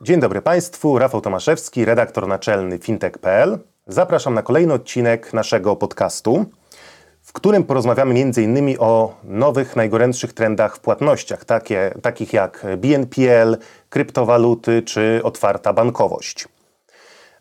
Dzień dobry Państwu, Rafał Tomaszewski, redaktor naczelny fintech.pl. Zapraszam na kolejny odcinek naszego podcastu, w którym porozmawiamy m.in. o nowych, najgorętszych trendach w płatnościach, takie, takich jak BNPL, kryptowaluty czy otwarta bankowość.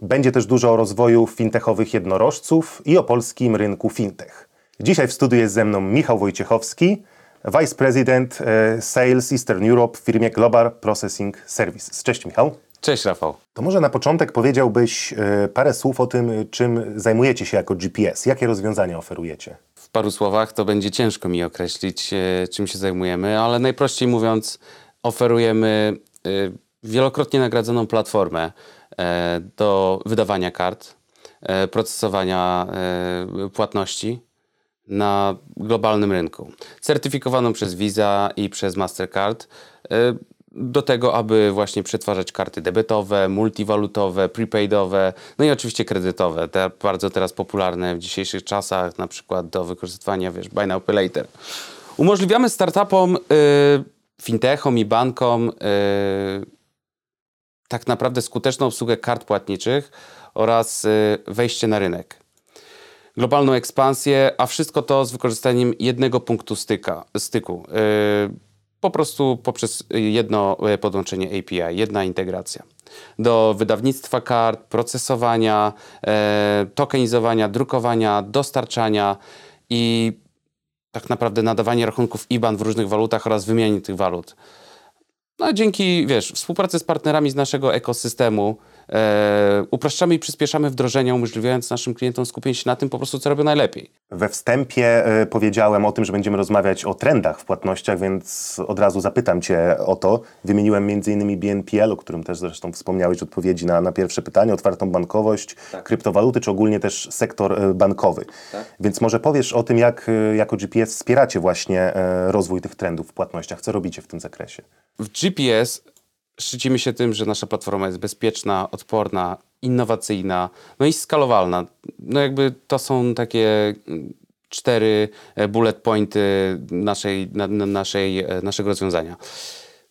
Będzie też dużo o rozwoju fintechowych jednorożców i o polskim rynku fintech. Dzisiaj w studiu jest ze mną Michał Wojciechowski, Vice President e, Sales Eastern Europe w firmie Global Processing Services. Cześć Michał. Cześć Rafał. To może na początek powiedziałbyś e, parę słów o tym, czym zajmujecie się jako GPS. Jakie rozwiązania oferujecie? W paru słowach to będzie ciężko mi określić, e, czym się zajmujemy, ale najprościej mówiąc, oferujemy wielokrotnie nagradzoną platformę do wydawania kart, procesowania płatności na globalnym rynku. Certyfikowaną przez Visa i przez Mastercard e, do tego, aby właśnie przetwarzać karty debetowe, multiwalutowe, prepaidowe, no i oczywiście kredytowe, te bardzo teraz popularne w dzisiejszych czasach, na przykład do wykorzystywania, wiesz, buy now, pay later. Umożliwiamy startupom, y, fintechom i bankom y, tak naprawdę skuteczną obsługę kart płatniczych oraz y, wejście na rynek globalną ekspansję, a wszystko to z wykorzystaniem jednego punktu styka, styku. Yy, po prostu poprzez jedno e, podłączenie API, jedna integracja. Do wydawnictwa kart, procesowania, e, tokenizowania, drukowania, dostarczania i tak naprawdę nadawania rachunków IBAN w różnych walutach oraz wymianie tych walut. No dzięki, wiesz, współpracy z partnerami z naszego ekosystemu, e, upraszczamy i przyspieszamy wdrożenia, umożliwiając naszym klientom skupienie się na tym po prostu, co robią najlepiej. We wstępie e, powiedziałem o tym, że będziemy rozmawiać o trendach w płatnościach, więc od razu zapytam Cię o to. Wymieniłem m.in. BNPL, o którym też zresztą wspomniałeś w odpowiedzi na, na pierwsze pytanie, otwartą bankowość, tak. kryptowaluty, czy ogólnie też sektor e, bankowy. Tak. Więc może powiesz o tym, jak e, jako GPS wspieracie właśnie e, rozwój tych trendów w płatnościach. Co robicie w tym zakresie? W GPS szczycimy się tym, że nasza platforma jest bezpieczna, odporna, innowacyjna, no i skalowalna. No jakby to są takie cztery e, bullet pointy naszej, na, naszej, e, naszego rozwiązania,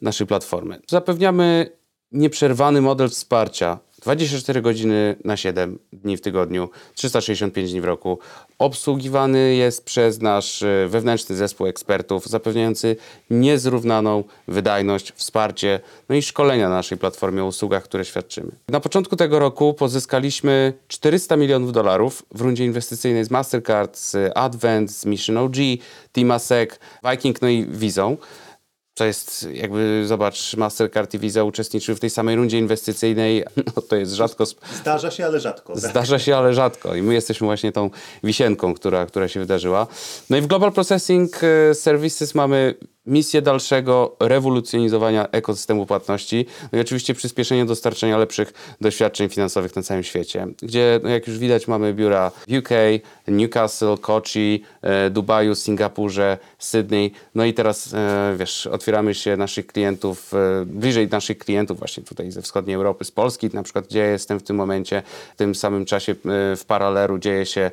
naszej platformy. Zapewniamy nieprzerwany model wsparcia 24 godziny na 7 dni w tygodniu, 365 dni w roku. Obsługiwany jest przez nasz e, wewnętrzny zespół ekspertów, zapewniający niezrównaną wydajność, wsparcie, no i szkolenia na naszej platformie o usługach, które świadczymy. Na początku tego roku pozyskaliśmy 400 milionów dolarów w rundzie inwestycyjnej z Mastercard, z Advent, z Mission OG, Temasec, Viking, no i Vizą. To jest jakby, zobacz, Mastercard i Visa uczestniczyły w tej samej rundzie inwestycyjnej. No, to jest rzadko. Zdarza się, ale rzadko. Zdarza się, ale rzadko. I my jesteśmy właśnie tą wisienką, która, która się wydarzyła. No i w Global Processing e, Services mamy misję dalszego rewolucjonizowania ekosystemu płatności, no i oczywiście przyspieszenie dostarczenia lepszych doświadczeń finansowych na całym świecie, gdzie no jak już widać mamy biura w UK, Newcastle, Kochi, e, Dubaju, Singapurze, Sydney, no i teraz e, wiesz, otwieramy się naszych klientów, e, bliżej naszych klientów właśnie tutaj ze wschodniej Europy, z Polski. Na przykład, gdzie jestem w tym momencie, w tym samym czasie w paralelu dzieje się,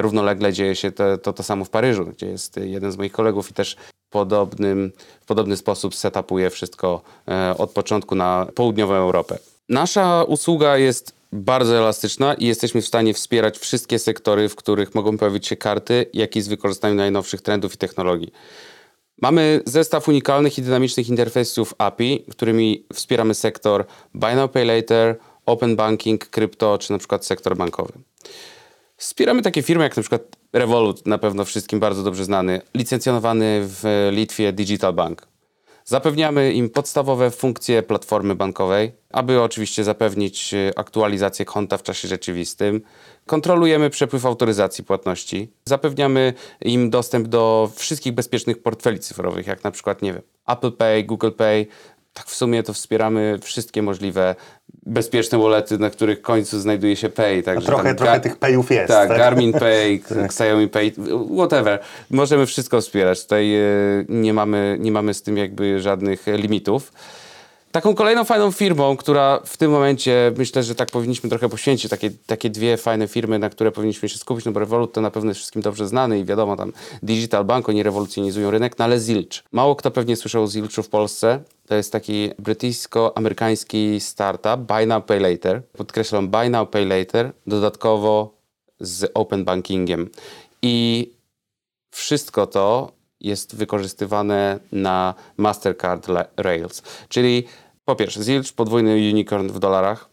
równolegle dzieje się to, to, to samo w Paryżu, gdzie jest jeden z moich kolegów i też podobnym, w podobny sposób setupuje wszystko e, od początku na południową Europę. Nasza usługa jest bardzo elastyczna i jesteśmy w stanie wspierać wszystkie sektory, w których mogą pojawić się karty, jak i z wykorzystaniem najnowszych trendów i technologii. Mamy zestaw unikalnych i dynamicznych interfejsów API, którymi wspieramy sektor Buy Now Pay Later, Open Banking, krypto czy na przykład sektor bankowy. Wspieramy takie firmy jak na przykład Revolut, na pewno wszystkim bardzo dobrze znany, licencjonowany w Litwie Digital Bank. Zapewniamy im podstawowe funkcje platformy bankowej, aby oczywiście zapewnić e, aktualizację konta w czasie rzeczywistym. Kontrolujemy przepływ autoryzacji płatności. Zapewniamy im dostęp do wszystkich bezpiecznych portfeli cyfrowych, jak na przykład, nie wiem, Apple Pay, Google Pay, tak w sumie to wspieramy wszystkie możliwe bezpieczne wallety, na których końcu znajduje się Pay. Także trochę, trochę tych Payów jest. Tak, tak? Garmin Pay, tak. Xiaomi Pay, whatever. Możemy wszystko wspierać. Tutaj e, nie mamy, nie mamy z tym jakby żadnych limitów. Taką kolejną fajną firmą, która w tym momencie myślę, że tak powinniśmy trochę poświęcić, takie, takie dwie fajne firmy, na które powinniśmy się skupić, no bo Revolut to na pewno jest wszystkim dobrze znany i wiadomo, tam Digital Bank, oni rewolucjonizują rynek, no ale Zilch. Mało kto pewnie słyszał o Zilchu w Polsce. To jest taki brytyjsko-amerykański startup Buy Now Pay Later. Podkreślam Buy Now Pay Later dodatkowo z open bankingiem. I wszystko to jest wykorzystywane na Mastercard Rails. Czyli po pierwsze, Zilch, podwójny unicorn w dolarach.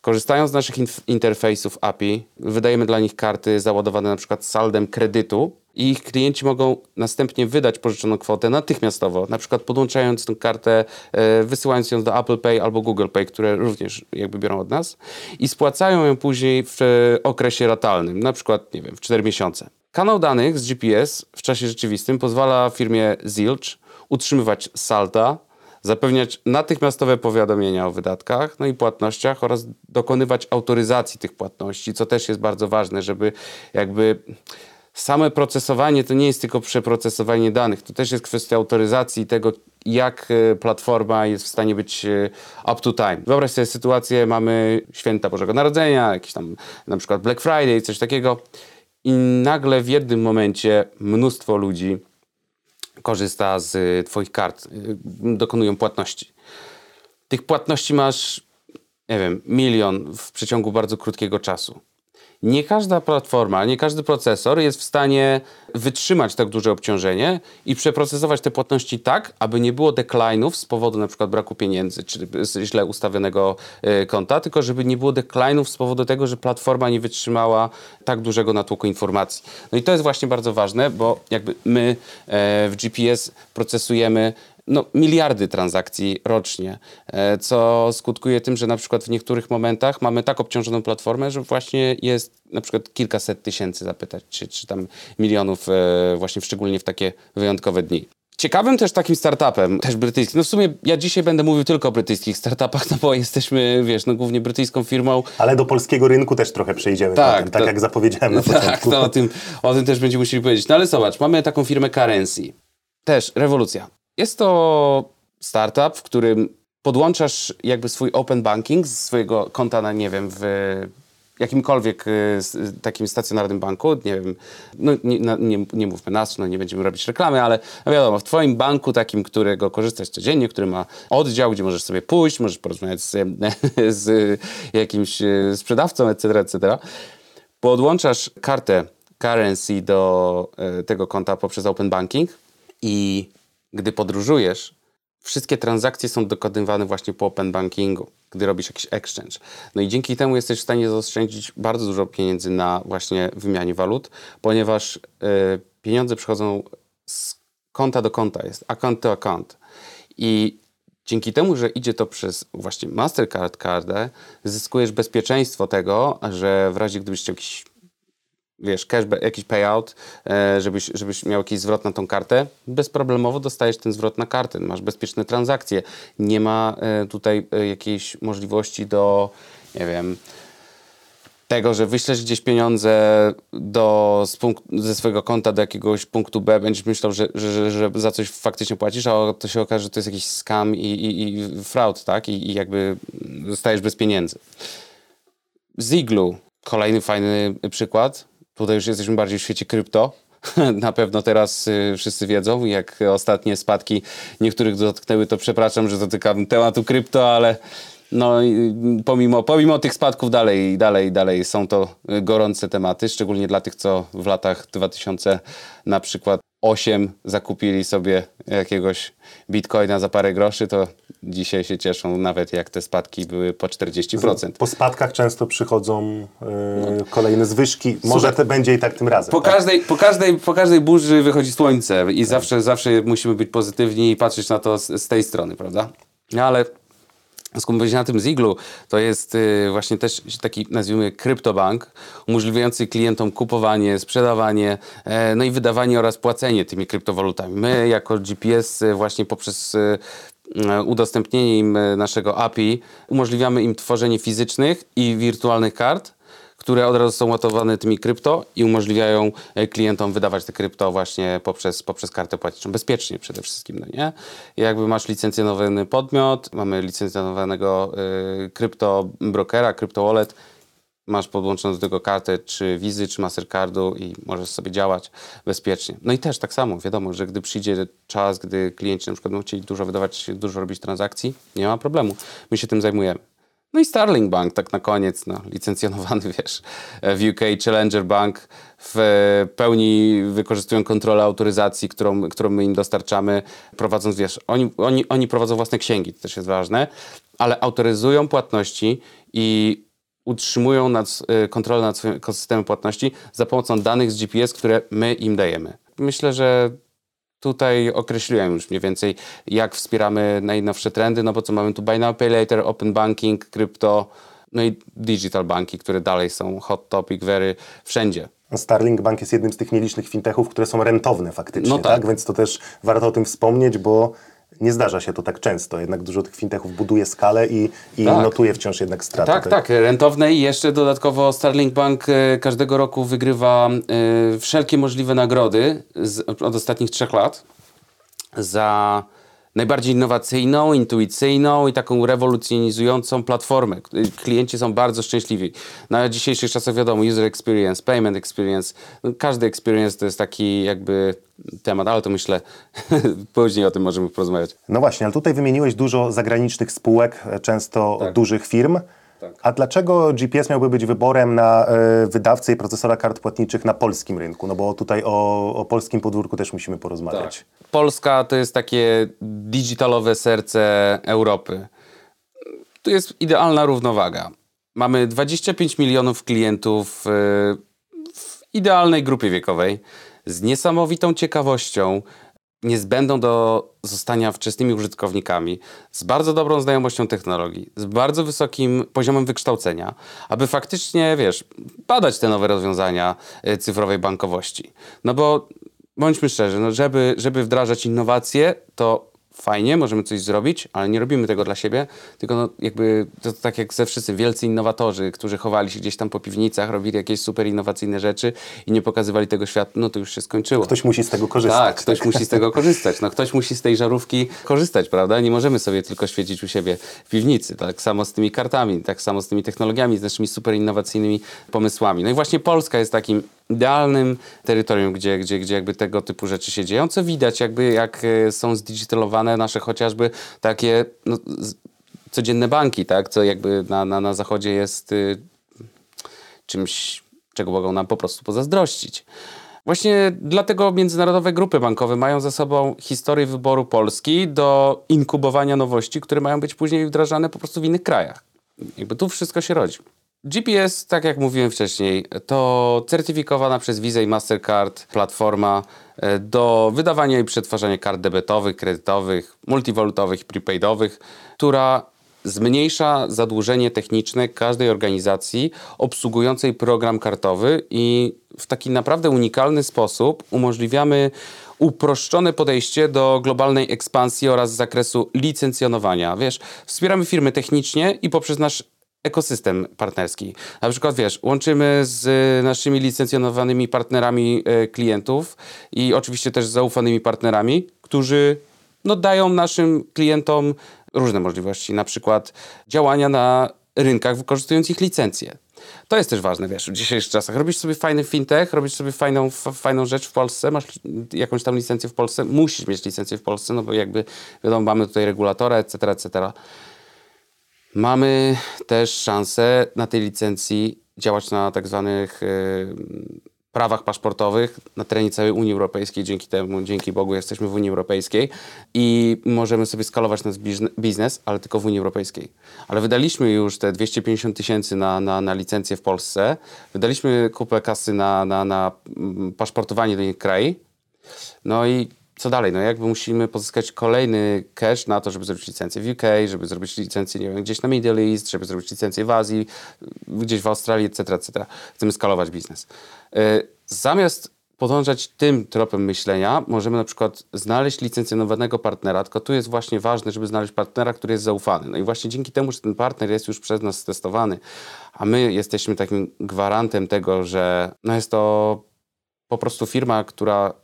Korzystając z naszych interfejsów API, wydajemy dla nich karty załadowane na przykład saldem kredytu i ich klienci mogą następnie wydać pożyczoną kwotę natychmiastowo, na przykład podłączając tę kartę, e, wysyłając ją do Apple Pay albo Google Pay, które również jakby biorą od nas i spłacają ją później w okresie ratalnym, na przykład, nie wiem, w 4 miesiące. Kanał danych z GPS w czasie rzeczywistym pozwala firmie Zilch utrzymywać salda, zapewniać natychmiastowe powiadomienia o wydatkach, no i płatnościach oraz dokonywać autoryzacji tych płatności, co też jest bardzo ważne, żeby jakby same procesowanie to nie jest tylko przeprocesowanie danych, to też jest kwestia autoryzacji tego, jak e, platforma jest w stanie być e, up to time. Wyobraź sobie sytuację, mamy święta Bożego Narodzenia, jakiś tam na przykład Black Friday, coś takiego i nagle w jednym momencie mnóstwo ludzi korzysta z Twoich kart, dokonują płatności. Tych płatności masz, nie wiem, milion w przeciągu bardzo krótkiego czasu nie każda platforma, nie każdy procesor jest w stanie wytrzymać tak duże obciążenie i przeprocesować te płatności tak, aby nie było decline'ów z powodu na przykład braku pieniędzy czy źle ustawionego e, konta, tylko żeby nie było decline'ów z powodu tego, że platforma nie wytrzymała tak dużego natłoku informacji. No i to jest właśnie bardzo ważne, bo jakby my e, w GPS procesujemy no, miliardy transakcji rocznie, e, co skutkuje tym, że na przykład w niektórych momentach mamy tak obciążoną platformę, że właśnie jest na przykład kilkaset tysięcy zapytać, czy, czy tam milionów e, właśnie szczególnie w takie wyjątkowe dni. Ciekawym też takim startupem, też brytyjskim, no w sumie ja dzisiaj będę mówił tylko o brytyjskich startupach, no bo jesteśmy, wiesz, no głównie brytyjską firmą. Ale do polskiego rynku też trochę przejdziemy, tak, potem, tak to, jak zapowiedziałem na tak, początku. Tak, o tym, o tym też będziemy musieli powiedzieć. No ale zobacz, mamy taką firmę Currency. Też rewolucja. Jest to startup, w którym podłączasz jakby swój open banking z swojego konta na, nie wiem, w jakimkolwiek y, takim stacjonarnym banku, nie wiem, no nie, nie, nie mówmy nas, no nie będziemy robić reklamy, ale no wiadomo, w twoim banku takim, którego korzystasz codziennie, który ma oddział, gdzie możesz sobie pójść, możesz porozmawiać z, z jakimś y, sprzedawcą, etc., etc., podłączasz kartę currency do y, tego konta poprzez open banking i gdy podróżujesz, wszystkie transakcje są dokonywane właśnie po open bankingu, gdy robisz jakiś exchange. No i dzięki temu jesteś w stanie zaoszczędzić bardzo dużo pieniędzy na właśnie wymianie walut, ponieważ y, pieniądze przychodzą z konta do konta, jest account to account. I dzięki temu, że idzie to przez właśnie Mastercard kartę, zyskujesz bezpieczeństwo tego, że w razie gdybyś chciał jakiś wiesz, cashback, jakiś payout, e, żebyś, żebyś miał jakiś zwrot na tą kartę, bezproblemowo dostajesz ten zwrot na kartę. Masz bezpieczne transakcje. Nie ma e, tutaj e, jakiejś możliwości do, nie wiem, tego, że wyślesz gdzieś pieniądze do, ze swojego konta do jakiegoś punktu B, będziesz myślał, że, że, że za coś faktycznie płacisz, a to się okaże, że to jest jakiś scam i, i, i fraud, tak? I, I jakby zostajesz bez pieniędzy. Ziglu, kolejny fajny przykład Tutaj już jesteśmy bardziej w świecie krypto. Na pewno teraz y, wszyscy wiedzą, jak ostatnie spadki niektórych dotknęły, to przepraszam, że dotykam tematu krypto, ale no, pomimo, pomimo tych spadków dalej, dalej, dalej są to gorące tematy, szczególnie dla tych, co w latach 2000 na przykład 8 zakupili sobie jakiegoś bitcoina za parę groszy, to dzisiaj się cieszą nawet jak te spadki były po 40%. Po spadkach często przychodzą yy, kolejne zwyżki. Może to będzie i tak tym razem. Po, tak? Każdej, po, każdej, po każdej burzy wychodzi słońce i tak. zawsze, zawsze musimy być pozytywni i patrzeć na to z, z tej strony, prawda? No ale Skupić na tym Ziglu to jest y, właśnie też taki, nazwijmy, kryptobank, umożliwiający klientom kupowanie, sprzedawanie, e, no i wydawanie oraz płacenie tymi kryptowalutami. My jako GPS y, właśnie poprzez y, udostępnienie im naszego API umożliwiamy im tworzenie fizycznych i wirtualnych kart, które od razu są ładowane tymi krypto i umożliwiają e, klientom wydawać te krypto właśnie poprzez, poprzez kartę płatniczą. Bezpiecznie przede wszystkim, no nie? jakby masz licencjonowany podmiot, mamy licencjonowanego y, krypto brokera, krypto wallet, masz podłączoną do tego kartę czy Wizy, czy Mastercardu i możesz sobie działać bezpiecznie. No i też tak samo, wiadomo, że gdy przyjdzie czas, gdy klienci na przykład będą chcieli dużo wydawać, dużo robić transakcji, nie ma problemu. My się tym zajmujemy. No i Starling Bank, tak na koniec, no, licencjonowany, wiesz, w UK Challenger Bank w pełni wykorzystują kontrolę autoryzacji, którą, którą my im dostarczamy, prowadząc, wiesz, oni, oni, oni prowadzą własne księgi, to też jest ważne, ale autoryzują płatności i utrzymują nad, y, kontrolę nad swoim ekosystemem płatności za pomocą danych z GPS, które my im dajemy. Myślę, że tutaj określiłem już mniej więcej, jak wspieramy najnowsze trendy, no bo co mamy tu Buy Now, Pay Later, Open Banking, krypto, no i digital banki, które dalej są hot topic, very wszędzie. Starling Bank jest jednym z tych nielicznych fintechów, które są rentowne faktycznie, No tak. tak. Więc to też warto o tym wspomnieć, bo nie zdarza się to tak często. Jednak dużo tych fintechów buduje skalę i, i Tak. notuje wciąż jednak straty. Tak, tak, rentowne i jeszcze dodatkowo Starling Bank e, każdego roku wygrywa e, wszelkie możliwe nagrody z, od ostatnich trzech lat za najbardziej innowacyjną, intuicyjną i taką rewolucjonizującą platformę. Klienci są bardzo szczęśliwi. Na dzisiejszych czasach wiadomo, user experience, payment experience, no, każdy experience to jest taki jakby temat, ale to myślę później o tym możemy porozmawiać. No właśnie, ale tutaj wymieniłeś dużo zagranicznych spółek, e, często Tak. dużych firm. Tak. A dlaczego GPS miałby być wyborem na e, wydawcę i procesora kart płatniczych na polskim rynku? No bo tutaj o, o polskim podwórku też musimy porozmawiać. Polska to jest takie digitalowe serce Europy. Tu jest idealna równowaga. Mamy 25 milionów klientów yy, w idealnej grupie wiekowej z niesamowitą ciekawością, niezbędną do zostania wczesnymi użytkownikami, z bardzo dobrą znajomością technologii, z bardzo wysokim poziomem wykształcenia, aby faktycznie, wiesz, badać te nowe rozwiązania y, cyfrowej bankowości. No bo bądźmy szczerzy, no żeby, żeby wdrażać innowacje, to fajnie, możemy coś zrobić, ale nie robimy tego dla siebie, tylko no jakby to tak jak ze wszyscy wielcy innowatorzy, którzy chowali się gdzieś tam po piwnicach, robili jakieś super innowacyjne rzeczy i nie pokazywali tego światu, no to już się skończyło. Ktoś musi z tego korzystać. Tak, ktoś musi z tego korzystać. No, ktoś musi z tej żarówki korzystać, prawda? Nie możemy sobie tylko świecić u siebie w piwnicy. Tak samo z tymi kartami, tak samo z tymi technologiami, z naszymi super innowacyjnymi pomysłami. No i właśnie Polska jest takim idealnym terytorium, gdzie, gdzie, gdzie jakby tego typu rzeczy się dzieją, co widać jakby jak e, są zdigitalowane nasze chociażby takie no, codzienne banki, tak? Co jakby na, na, na zachodzie jest y, czymś, czego mogą nam po prostu pozazdrościć. Właśnie dlatego międzynarodowe grupy bankowe mają za sobą historię wyboru Polski do inkubowania nowości, które mają być później wdrażane po prostu w innych krajach. Jakby tu wszystko się rodzi. GPS, tak jak mówiłem wcześniej, to certyfikowana przez Visa i Mastercard platforma e, do wydawania i przetwarzania kart debetowych, kredytowych, multiwalutowych prepaidowych, która zmniejsza zadłużenie techniczne każdej organizacji obsługującej program kartowy i w taki naprawdę unikalny sposób umożliwiamy uproszczone podejście do globalnej ekspansji oraz zakresu licencjonowania. Wiesz, wspieramy firmy technicznie i poprzez nasz ekosystem partnerski. Na przykład, wiesz, łączymy z naszymi licencjonowanymi partnerami e, klientów i oczywiście też z zaufanymi partnerami, którzy no, dają naszym klientom różne możliwości, na przykład działania na rynkach wykorzystując ich licencje. To jest też ważne, wiesz, w dzisiejszych czasach. Robisz sobie fajny fintech, robisz sobie fajną, fajną rzecz w Polsce, masz jakąś tam licencję w Polsce, musisz mieć licencję w Polsce, no bo jakby, wiadomo, mamy tutaj regulatora, etc., etc. Mamy też szansę na tej licencji działać na tak zwanych e, prawach paszportowych na terenie całej Unii Europejskiej. Dzięki temu, dzięki Bogu, jesteśmy w Unii Europejskiej i możemy sobie skalować nasz bizn- biznes, ale tylko w Unii Europejskiej. Ale wydaliśmy już te 250 tysięcy na, na, na licencję w Polsce, wydaliśmy kupę kasy na, na, na mm, paszportowanie do innych krajów. No i co dalej? No jakby musimy pozyskać kolejny cash na to, żeby zrobić licencję w UK, żeby zrobić licencję, nie wiem, gdzieś na Middle East, żeby zrobić licencję w Azji, gdzieś w Australii, etc., etc. Chcemy skalować biznes. Yy, zamiast podążać tym tropem myślenia, możemy na przykład znaleźć licencjonowanego partnera, tylko tu jest właśnie ważne, żeby znaleźć partnera, który jest zaufany. No i właśnie dzięki temu, że ten partner jest już przez nas testowany, a my jesteśmy takim gwarantem tego, że no jest to po prostu firma, która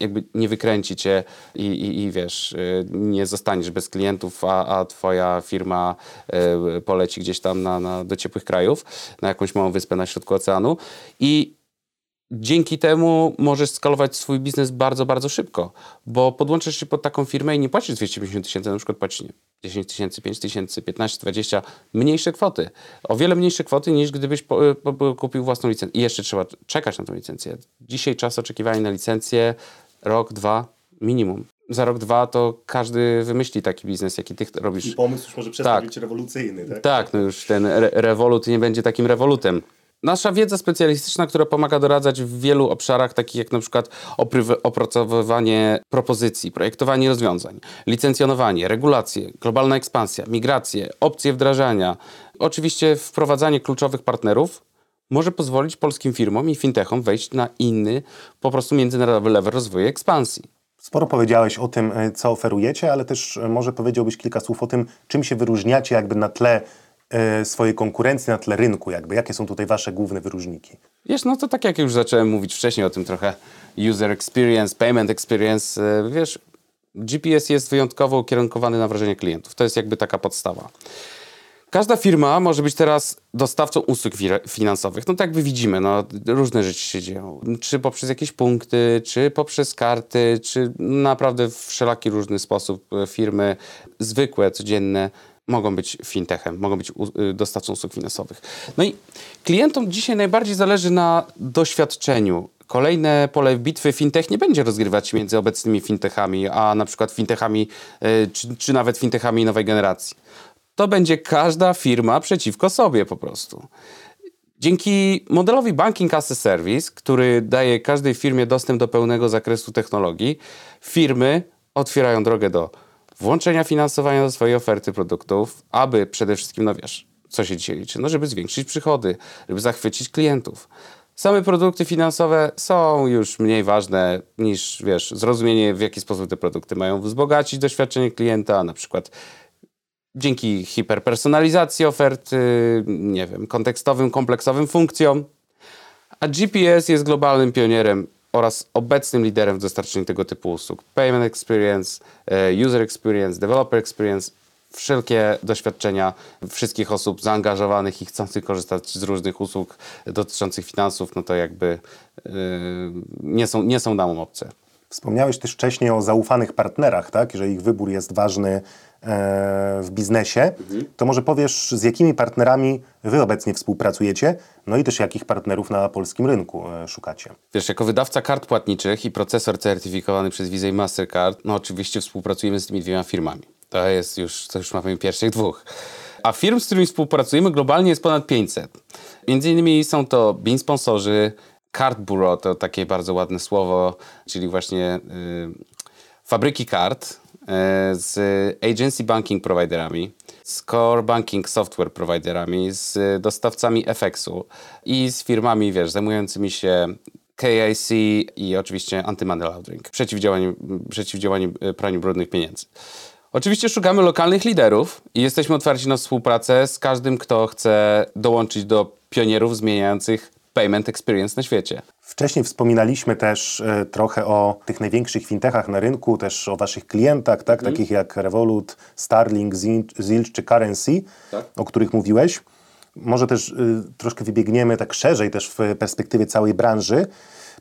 jakby nie wykręci cię i, i, i wiesz, y, nie zostaniesz bez klientów, a, a twoja firma y, poleci gdzieś tam na, na, do ciepłych krajów, na jakąś małą wyspę na środku oceanu. I dzięki temu możesz skalować swój biznes bardzo, bardzo szybko, bo podłączysz się pod taką firmę i nie płacisz 250 tysięcy, na przykład płacisz nie, 10 tysięcy, 5 tysięcy, 15, 20, mniejsze kwoty. O wiele mniejsze kwoty niż gdybyś po, po, kupił własną licencję. I jeszcze trzeba czekać na tę licencję. Dzisiaj czas oczekiwania na licencję, rok, dwa, minimum. Za rok, dwa to każdy wymyśli taki biznes, jaki ty robisz. I pomysł już może przestać tak. być rewolucyjny, tak? Tak, no już ten re rewolut nie będzie takim rewolutem. Nasza wiedza specjalistyczna, która pomaga doradzać w wielu obszarach, takich jak na przykład opracowywanie propozycji, projektowanie rozwiązań, licencjonowanie, regulacje, globalna ekspansja, migracje, opcje wdrażania, oczywiście wprowadzanie kluczowych partnerów, może pozwolić polskim firmom i fintechom wejść na inny, po prostu międzynarodowy level rozwoju i ekspansji. Sporo powiedziałeś o tym, e, co oferujecie, ale też e, może powiedziałbyś kilka słów o tym, czym się wyróżniacie jakby na tle E, swojej konkurencji na tle rynku? Jakby? Jakie są tutaj Wasze główne wyróżniki? Wiesz, no to tak jak już zacząłem mówić wcześniej o tym trochę user experience, payment experience, wiesz, GPS jest wyjątkowo ukierunkowany na wrażenie klientów. To jest jakby taka podstawa. Każda firma może być teraz dostawcą usług finansowych. No tak jakby widzimy, no, różne rzeczy się dzieją. Czy poprzez jakieś punkty, czy poprzez karty, czy naprawdę w wszelaki różny sposób e, firmy zwykłe, codzienne mogą być fintechem, mogą być y, dostawcą usług finansowych. No i klientom dzisiaj najbardziej zależy na doświadczeniu. Kolejne pole bitwy fintech nie będzie rozgrywać między obecnymi fintechami, a na przykład fintechami, y, czy, czy nawet fintechami nowej generacji. To będzie każda firma przeciwko sobie po prostu. Dzięki modelowi Banking as a Service, który daje każdej firmie dostęp do pełnego zakresu technologii, firmy otwierają drogę do włączenia finansowania do swojej oferty produktów, aby przede wszystkim, no wiesz, co się dzisiaj liczy? No, żeby zwiększyć przychody, żeby zachwycić klientów. Same produkty finansowe są już mniej ważne niż, wiesz, zrozumienie, w jaki sposób te produkty mają wzbogacić doświadczenie klienta, na przykład dzięki hiperpersonalizacji oferty, nie wiem, kontekstowym, kompleksowym funkcjom. A GPS jest globalnym pionierem oraz obecnym liderem w dostarczaniu tego typu usług. Payment Experience, e, User Experience, Developer Experience, wszelkie doświadczenia wszystkich osób zaangażowanych i chcących korzystać z różnych usług dotyczących finansów, no to jakby yy, nie, są, nie są nam obce. Wspomniałeś też wcześniej o zaufanych partnerach, tak? Że ich wybór jest ważny w biznesie. To może powiesz, z jakimi partnerami Wy obecnie współpracujecie, no i też jakich partnerów na polskim rynku e, szukacie? Wiesz, jako wydawca kart płatniczych i procesor certyfikowany przez Visa i Mastercard, no oczywiście współpracujemy z tymi dwiema firmami. To jest już, to już mamy pierwszych dwóch. A firm, z którymi współpracujemy globalnie jest ponad 500. Między innymi są to BIN sponsorzy, Card Bureau to takie bardzo ładne słowo, czyli właśnie y, fabryki kart z agency banking providerami, z core banking software providerami, z dostawcami FX-u i z firmami, wiesz, zajmującymi się KIC i oczywiście anti-money laundering, przeciwdziałanie, przeciwdziałanie y, praniu brudnych pieniędzy. Oczywiście szukamy lokalnych liderów i jesteśmy otwarci na współpracę z każdym, kto chce dołączyć do pionierów zmieniających payment experience na świecie. Wcześniej wspominaliśmy też e, trochę o tych największych fintechach na rynku, też o waszych klientach, tak? Mm. takich jak Revolut, Starling, Zilch czy Currency, tak. o których mówiłeś. Może też y, troszkę wybiegniemy tak szerzej też w perspektywie całej branży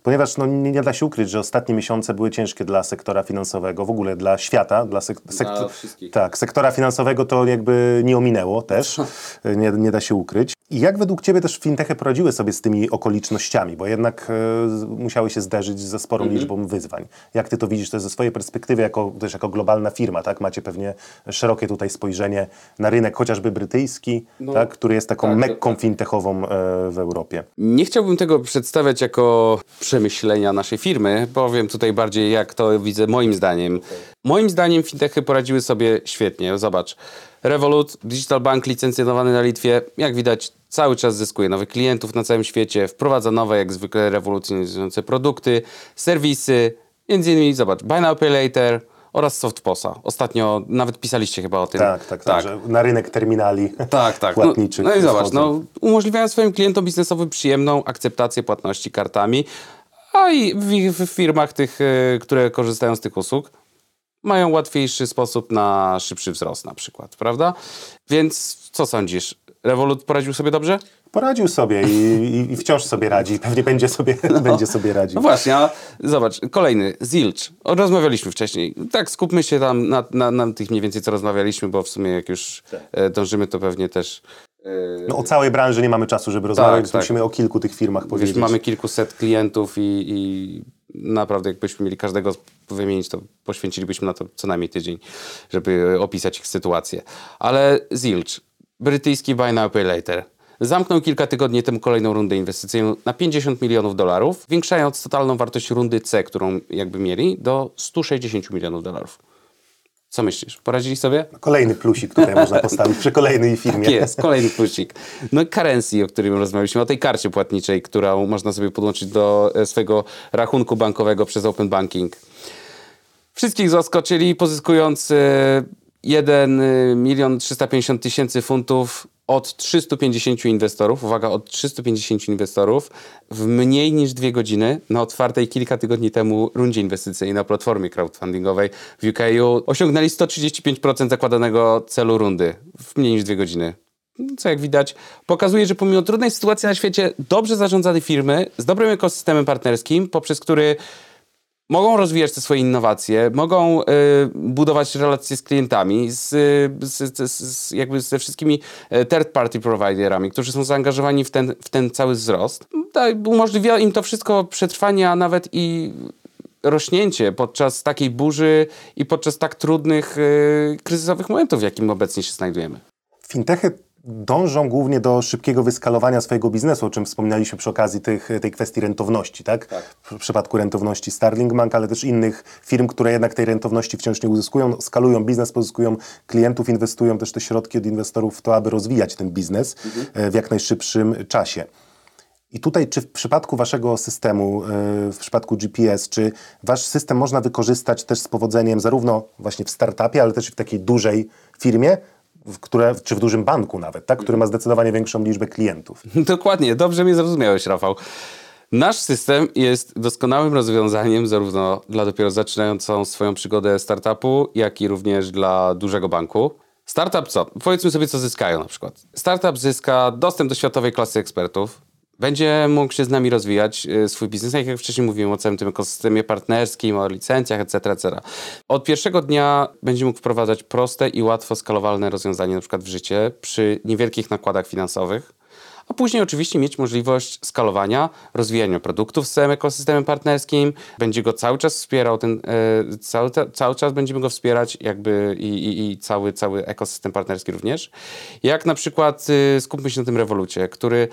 ponieważ no, nie, nie, da się ukryć, że ostatnie miesiące były ciężkie dla sektora finansowego, w ogóle dla świata, dla, sek dla Tak, sektora finansowego to jakby nie ominęło też, nie, nie da się ukryć. I jak według Ciebie też fintechy poradziły sobie z tymi okolicznościami, bo jednak e, musiały się zderzyć ze sporą mhm. liczbą wyzwań. Jak Ty to widzisz też ze swojej perspektywy, jako, też jako globalna firma, tak? Macie pewnie szerokie tutaj spojrzenie na rynek chociażby brytyjski, no, tak? który jest taką tak, mekką tak. fintechową e, w Europie. Nie chciałbym tego przedstawiać jako przemyślenia naszej firmy. Powiem tutaj bardziej, jak to widzę moim zdaniem. Moim zdaniem fintechy poradziły sobie świetnie. Zobacz, Revolut, Digital Bank licencjonowany na Litwie, jak widać cały czas zyskuje nowych klientów na całym świecie, wprowadza nowe, jak zwykle rewolucjonizujące produkty, serwisy, między innymi, zobacz, Buy Now Pay Later, oraz SoftPOSa. Ostatnio nawet pisaliście chyba o tym. Tak, tak, tak, tak. na rynek terminali tak, tak. płatniczych. No, no i zobacz, no, umożliwiają swoim klientom biznesowym przyjemną akceptację płatności kartami, a i w, w firmach tych, e, które korzystają z tych usług, mają łatwiejszy sposób na szybszy wzrost na przykład, prawda? Więc co sądzisz? Revolut poradził sobie dobrze? Poradził sobie i, i, i wciąż sobie radzi. Pewnie będzie sobie, no. będzie sobie radził. No właśnie, a zobacz, kolejny, Zilch. Rozmawialiśmy wcześniej. Tak, skupmy się tam na, na, na tych mniej więcej, co rozmawialiśmy, bo w sumie jak już tak. E, dążymy, to pewnie też no, o całej branży nie mamy czasu, żeby rozmawiać, tak, tak. musimy o kilku tych firmach powiedzieć. Wiesz, mamy kilkuset klientów i, i, naprawdę jakbyśmy mieli każdego wymienić, to poświęcilibyśmy na to co najmniej tydzień, żeby opisać ich sytuację. Ale Zilch, brytyjski Buy Now Pay Later, zamknął kilka tygodni temu kolejną rundę inwestycyjną na 50 milionów dolarów, zwiększając totalną wartość rundy C, którą jakby mieli, do 160 milionów dolarów. Co myślisz? Poradzili sobie? Kolejny plusik tutaj można postawić przy kolejnej firmie. Tak jest, kolejny plusik. No currency, o którym rozmawialiśmy, o tej karcie płatniczej, którą można sobie podłączyć do e, swojego rachunku bankowego przez Open Banking. Wszystkich zaskoczyli, pozyskując 1 e, milion 350 tysięcy funtów od 350 inwestorów, uwaga, od 350 inwestorów w mniej niż dwie godziny na otwartej kilka tygodni temu rundzie inwestycyjnej na platformie crowdfundingowej w UK osiągnęli 135% zakładanego celu rundy w mniej niż dwie godziny. Co jak widać, pokazuje, że pomimo trudnej sytuacji na świecie, dobrze zarządzane firmy z dobrym ekosystemem partnerskim, poprzez który mogą rozwijać te swoje innowacje, mogą y, budować relacje z klientami, z, z, z, jakby ze wszystkimi e, third party providerami, którzy są zaangażowani w ten, w ten cały wzrost. Umożliwia im to wszystko przetrwanie, a nawet i rośnięcie podczas takiej burzy i podczas tak trudnych, y, kryzysowych momentów, w jakim obecnie się znajdujemy. Fintechy dążą głównie do szybkiego wyskalowania swojego biznesu, o czym wspominaliśmy przy okazji tych, tej kwestii rentowności, tak? tak? W przypadku rentowności Starling Bank, ale też innych firm, które jednak tej rentowności wciąż nie uzyskują, skalują biznes, pozyskują klientów, inwestują też te środki od inwestorów w to, aby rozwijać ten biznes mhm. E, w jak najszybszym czasie. I tutaj, czy w przypadku waszego systemu, e, w przypadku GPS, czy wasz system można wykorzystać też z powodzeniem zarówno właśnie w startupie, ale też w takiej dużej firmie, które, czy w dużym banku nawet, tak? który ma zdecydowanie większą liczbę klientów. Dokładnie, dobrze mnie zrozumiałeś, Rafał. Nasz system jest doskonałym rozwiązaniem zarówno dla dopiero zaczynającą swoją przygodę startupu, jak i również dla dużego banku. Startup co? Powiedzmy sobie, co zyskają na przykład. Startup zyska dostęp do światowej klasy ekspertów, będzie mógł się z nami rozwijać y, swój biznes, tak jak wcześniej mówiłem o całym tym ekosystemie partnerskim, o licencjach, etc., etc. Od pierwszego dnia będzie mógł wprowadzać proste i łatwo skalowalne rozwiązanie na przykład w życie przy niewielkich nakładach finansowych, a później oczywiście mieć możliwość skalowania, rozwijania produktów z całym ekosystemem partnerskim, będzie go cały czas wspierał, ten, e, cały, cały czas będziemy go wspierać jakby i, i, i, cały, cały ekosystem partnerski również. Jak na przykład y, skupmy się na tym rewolucie, który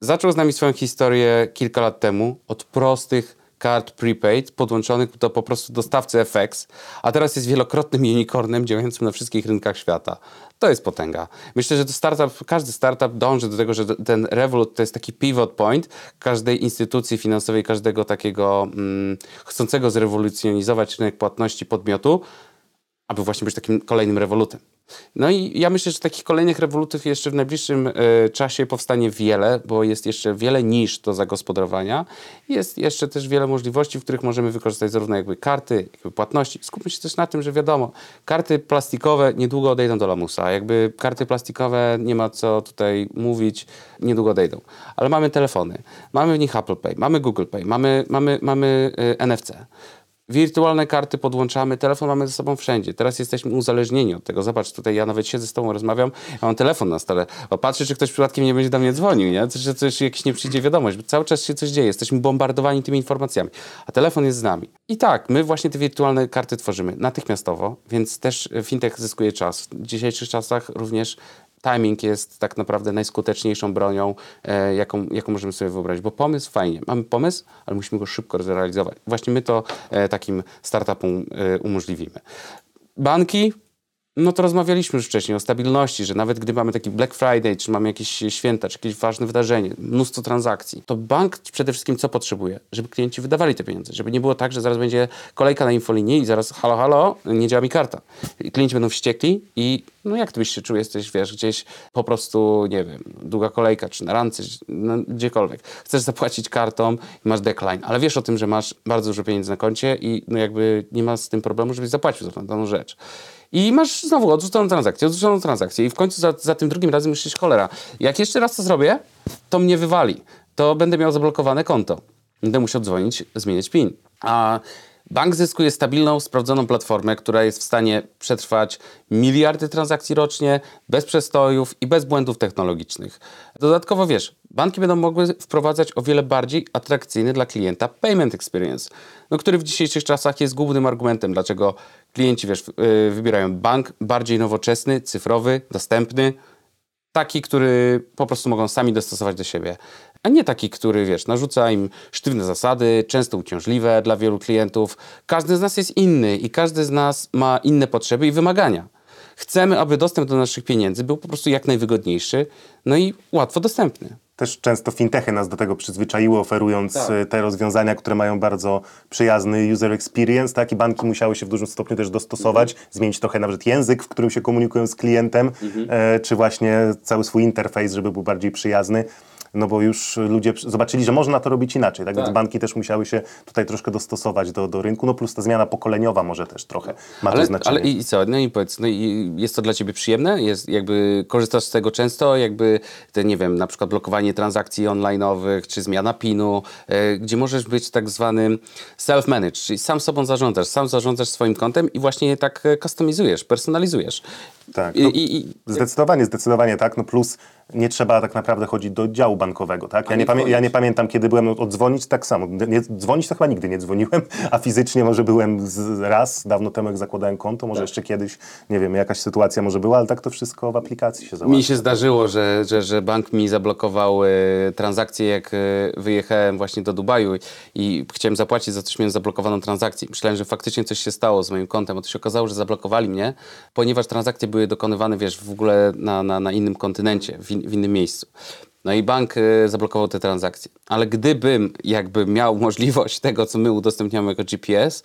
Zaczął z nami swoją historię kilka lat temu od prostych kart prepaid podłączonych do po prostu dostawcy FX, a teraz jest wielokrotnym unicornem działającym na wszystkich rynkach świata. To jest potęga. Myślę, że to startup, każdy startup dąży do tego, że ten Revolut to jest taki pivot point każdej instytucji finansowej, każdego takiego mm, chcącego zrewolucjonizować rynek płatności podmiotu, aby właśnie być takim kolejnym rewolutem. No i ja myślę, że takich kolejnych rewolutów jeszcze w najbliższym y, czasie powstanie wiele, bo jest jeszcze wiele niż do zagospodarowania. Jest jeszcze też wiele możliwości, w których możemy wykorzystać zarówno jakby karty, jakby płatności. Skupmy się też na tym, że wiadomo, karty plastikowe niedługo odejdą do lamusa. Jakby karty plastikowe nie ma co tutaj mówić, niedługo odejdą. Ale mamy telefony, mamy w nich Apple Pay, mamy Google Pay, mamy, mamy, mamy y, NFC. Wirtualne karty podłączamy, telefon mamy ze sobą wszędzie. Teraz jesteśmy uzależnieni od tego. Zobacz, tutaj ja nawet siedzę z tobą, rozmawiam, ja mam telefon na stole, bo patrzę, czy ktoś przypadkiem nie będzie do mnie dzwonił, nie? Czy coś, jakiś nie przyjdzie wiadomość, bo cały czas się coś dzieje, jesteśmy bombardowani tymi informacjami, a telefon jest z nami. I tak, my właśnie te wirtualne karty tworzymy natychmiastowo, więc też fintech zyskuje czas. W dzisiejszych czasach również timing jest tak naprawdę najskuteczniejszą bronią, e, jaką, jaką możemy sobie wyobrazić. Bo pomysł fajnie, mamy pomysł, ale musimy go szybko zrealizować. Właśnie my to e, takim startupom e, umożliwimy. Banki no to rozmawialiśmy już wcześniej o stabilności, że nawet gdy mamy taki Black Friday, czy mamy jakieś święta, czy jakieś ważne wydarzenie, mnóstwo transakcji, to bank przede wszystkim co potrzebuje? Żeby klienci wydawali te pieniądze, żeby nie było tak, że zaraz będzie kolejka na infolinii i zaraz halo, halo, nie działa mi karta. I klienci będą wściekli i no jak ty byś się czuł, jesteś, wiesz, gdzieś po prostu, nie wiem, długa kolejka, czy na randce, no, gdziekolwiek. Chcesz zapłacić kartą i masz decline, ale wiesz o tym, że masz bardzo dużo pieniędzy na koncie i no jakby nie ma z tym problemu, żebyś zapłacił za daną rzecz. I masz znowu odrzuconą transakcję, odrzuconą transakcję i w końcu za, za tym drugim razem myślisz, cholera, jak jeszcze raz to zrobię, to mnie wywali. To będę miał zablokowane konto. Będę musiał dzwonić, zmieniać PIN. A bank zyskuje stabilną, sprawdzoną platformę, która jest w stanie przetrwać miliardy transakcji rocznie, bez przestojów i bez błędów technologicznych. Dodatkowo wiesz, banki będą mogły wprowadzać o wiele bardziej atrakcyjny dla klienta payment experience, no, który w dzisiejszych czasach jest głównym argumentem, dlaczego klienci wiesz, y, wybierają bank bardziej nowoczesny, cyfrowy, dostępny, taki, który po prostu mogą sami dostosować do siebie, a nie taki, który, wiesz, narzuca im sztywne zasady, często uciążliwe dla wielu klientów. Każdy z nas jest inny i każdy z nas ma inne potrzeby i wymagania. Chcemy, aby dostęp do naszych pieniędzy był po prostu jak najwygodniejszy, no i łatwo dostępny. Też często fintechy nas do tego przyzwyczaiły, oferując Tak. e, te rozwiązania, które mają bardzo przyjazny user experience, tak? I banki musiały się w dużym stopniu też dostosować, zmienić trochę nawet język, w którym się komunikują z klientem, e, czy właśnie cały swój interfejs, żeby był bardziej przyjazny. No bo już ludzie zobaczyli, że można to robić inaczej, tak? Więc Tak. banki też musiały się tutaj troszkę dostosować do, do rynku, no plus ta zmiana pokoleniowa może też trochę ma Ale, znaczenie. ale i co? No i powiedz, no i jest to dla ciebie przyjemne? Jest, jakby korzystasz z tego często? Jakby te, nie wiem, na przykład blokowanie transakcji online'owych, czy zmiana PIN-u, e, gdzie możesz być tak zwanym self-managed, czyli sam sobą zarządzasz, sam zarządzasz swoim kontem i właśnie tak e, customizujesz, personalizujesz. Tak, no, i, i, Zdecydowanie, zdecydowanie tak. No plus nie trzeba tak naprawdę chodzić do działu bankowego, tak? Ja nie, pamię- ja nie pamiętam, kiedy byłem oddzwonić, tak samo. Nie, dzwonić to chyba nigdy nie dzwoniłem, a fizycznie może byłem z, raz, dawno temu jak zakładałem konto, może jeszcze kiedyś, nie wiem, jakaś sytuacja może była, ale tak to wszystko w aplikacji się załatwia. Mi się zdarzyło, że, że, że bank mi zablokował e, transakcję, jak e, wyjechałem właśnie do Dubaju i, i chciałem zapłacić za coś, miałem zablokowaną transakcję. Myślałem, że faktycznie coś się stało z moim kontem, a to się okazało, że zablokowali mnie, ponieważ transakcje były dokonywane, wiesz, w ogóle na, na, na innym kontynencie, w, w innym miejscu. No i bank e, zablokował te transakcje. Ale gdybym jakby miał możliwość tego, co my udostępniamy jako GPS,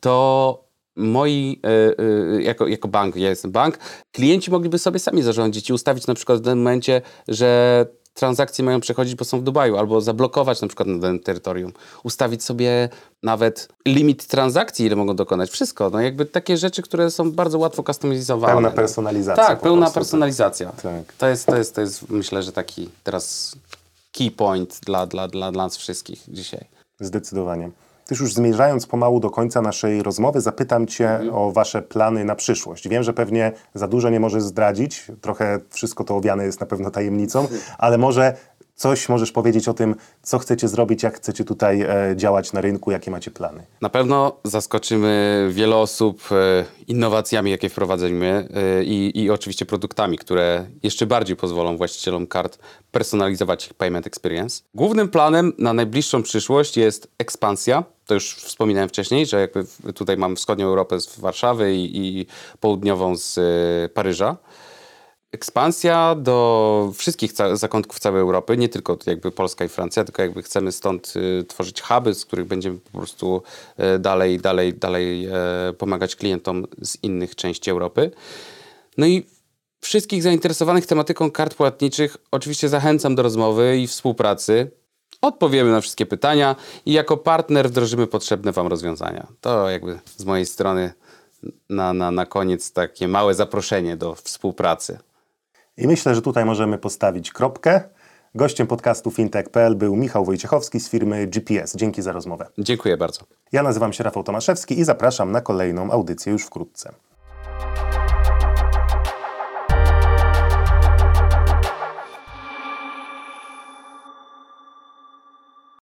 to moi, e, e, jako, jako bank, ja jestem bank, klienci mogliby sobie sami zarządzić i ustawić na przykład w danym momencie, że transakcje mają przechodzić, bo są w Dubaju, albo zablokować na przykład na danym terytorium. Ustawić sobie nawet limit transakcji, ile mogą dokonać. Wszystko. No jakby takie rzeczy, które są bardzo łatwo kustomizowane. Pełna personalizacja Tak, pełna prostu. personalizacja. Tak. To, jest, to, jest, to jest myślę, że taki teraz key point dla, dla, dla, dla nas wszystkich dzisiaj. Zdecydowanie. Też już zmierzając pomału do końca naszej rozmowy, zapytam Cię o Wasze plany na przyszłość. Wiem, że pewnie za dużo nie możesz zdradzić, trochę wszystko to owiane jest na pewno tajemnicą, ale może coś możesz powiedzieć o tym, co chcecie zrobić, jak chcecie tutaj e, działać na rynku, jakie macie plany. Na pewno zaskoczymy wiele osób e, innowacjami, jakie wprowadzimy e, i, i oczywiście produktami, które jeszcze bardziej pozwolą właścicielom kart personalizować ich payment experience. Głównym planem na najbliższą przyszłość jest ekspansja. To już wspominałem wcześniej, że jakby tutaj mam wschodnią Europę z Warszawy i, i południową z e, Paryża. Ekspansja do wszystkich ca- zakątków całej Europy, nie tylko jakby Polska i Francja, tylko jakby chcemy stąd y, tworzyć huby, z których będziemy po prostu y, dalej, dalej, dalej e, pomagać klientom z innych części Europy. No i wszystkich zainteresowanych tematyką kart płatniczych oczywiście zachęcam do rozmowy i współpracy. Odpowiemy na wszystkie pytania i jako partner wdrożymy potrzebne Wam rozwiązania. To jakby z mojej strony na, na, na koniec takie małe zaproszenie do współpracy. I myślę, że tutaj możemy postawić kropkę. Gościem podcastu fintech.pl był Michał Wojciechowski z firmy GPS. Dzięki za rozmowę. Dziękuję bardzo. Ja nazywam się Rafał Tomaszewski i zapraszam na kolejną audycję już wkrótce.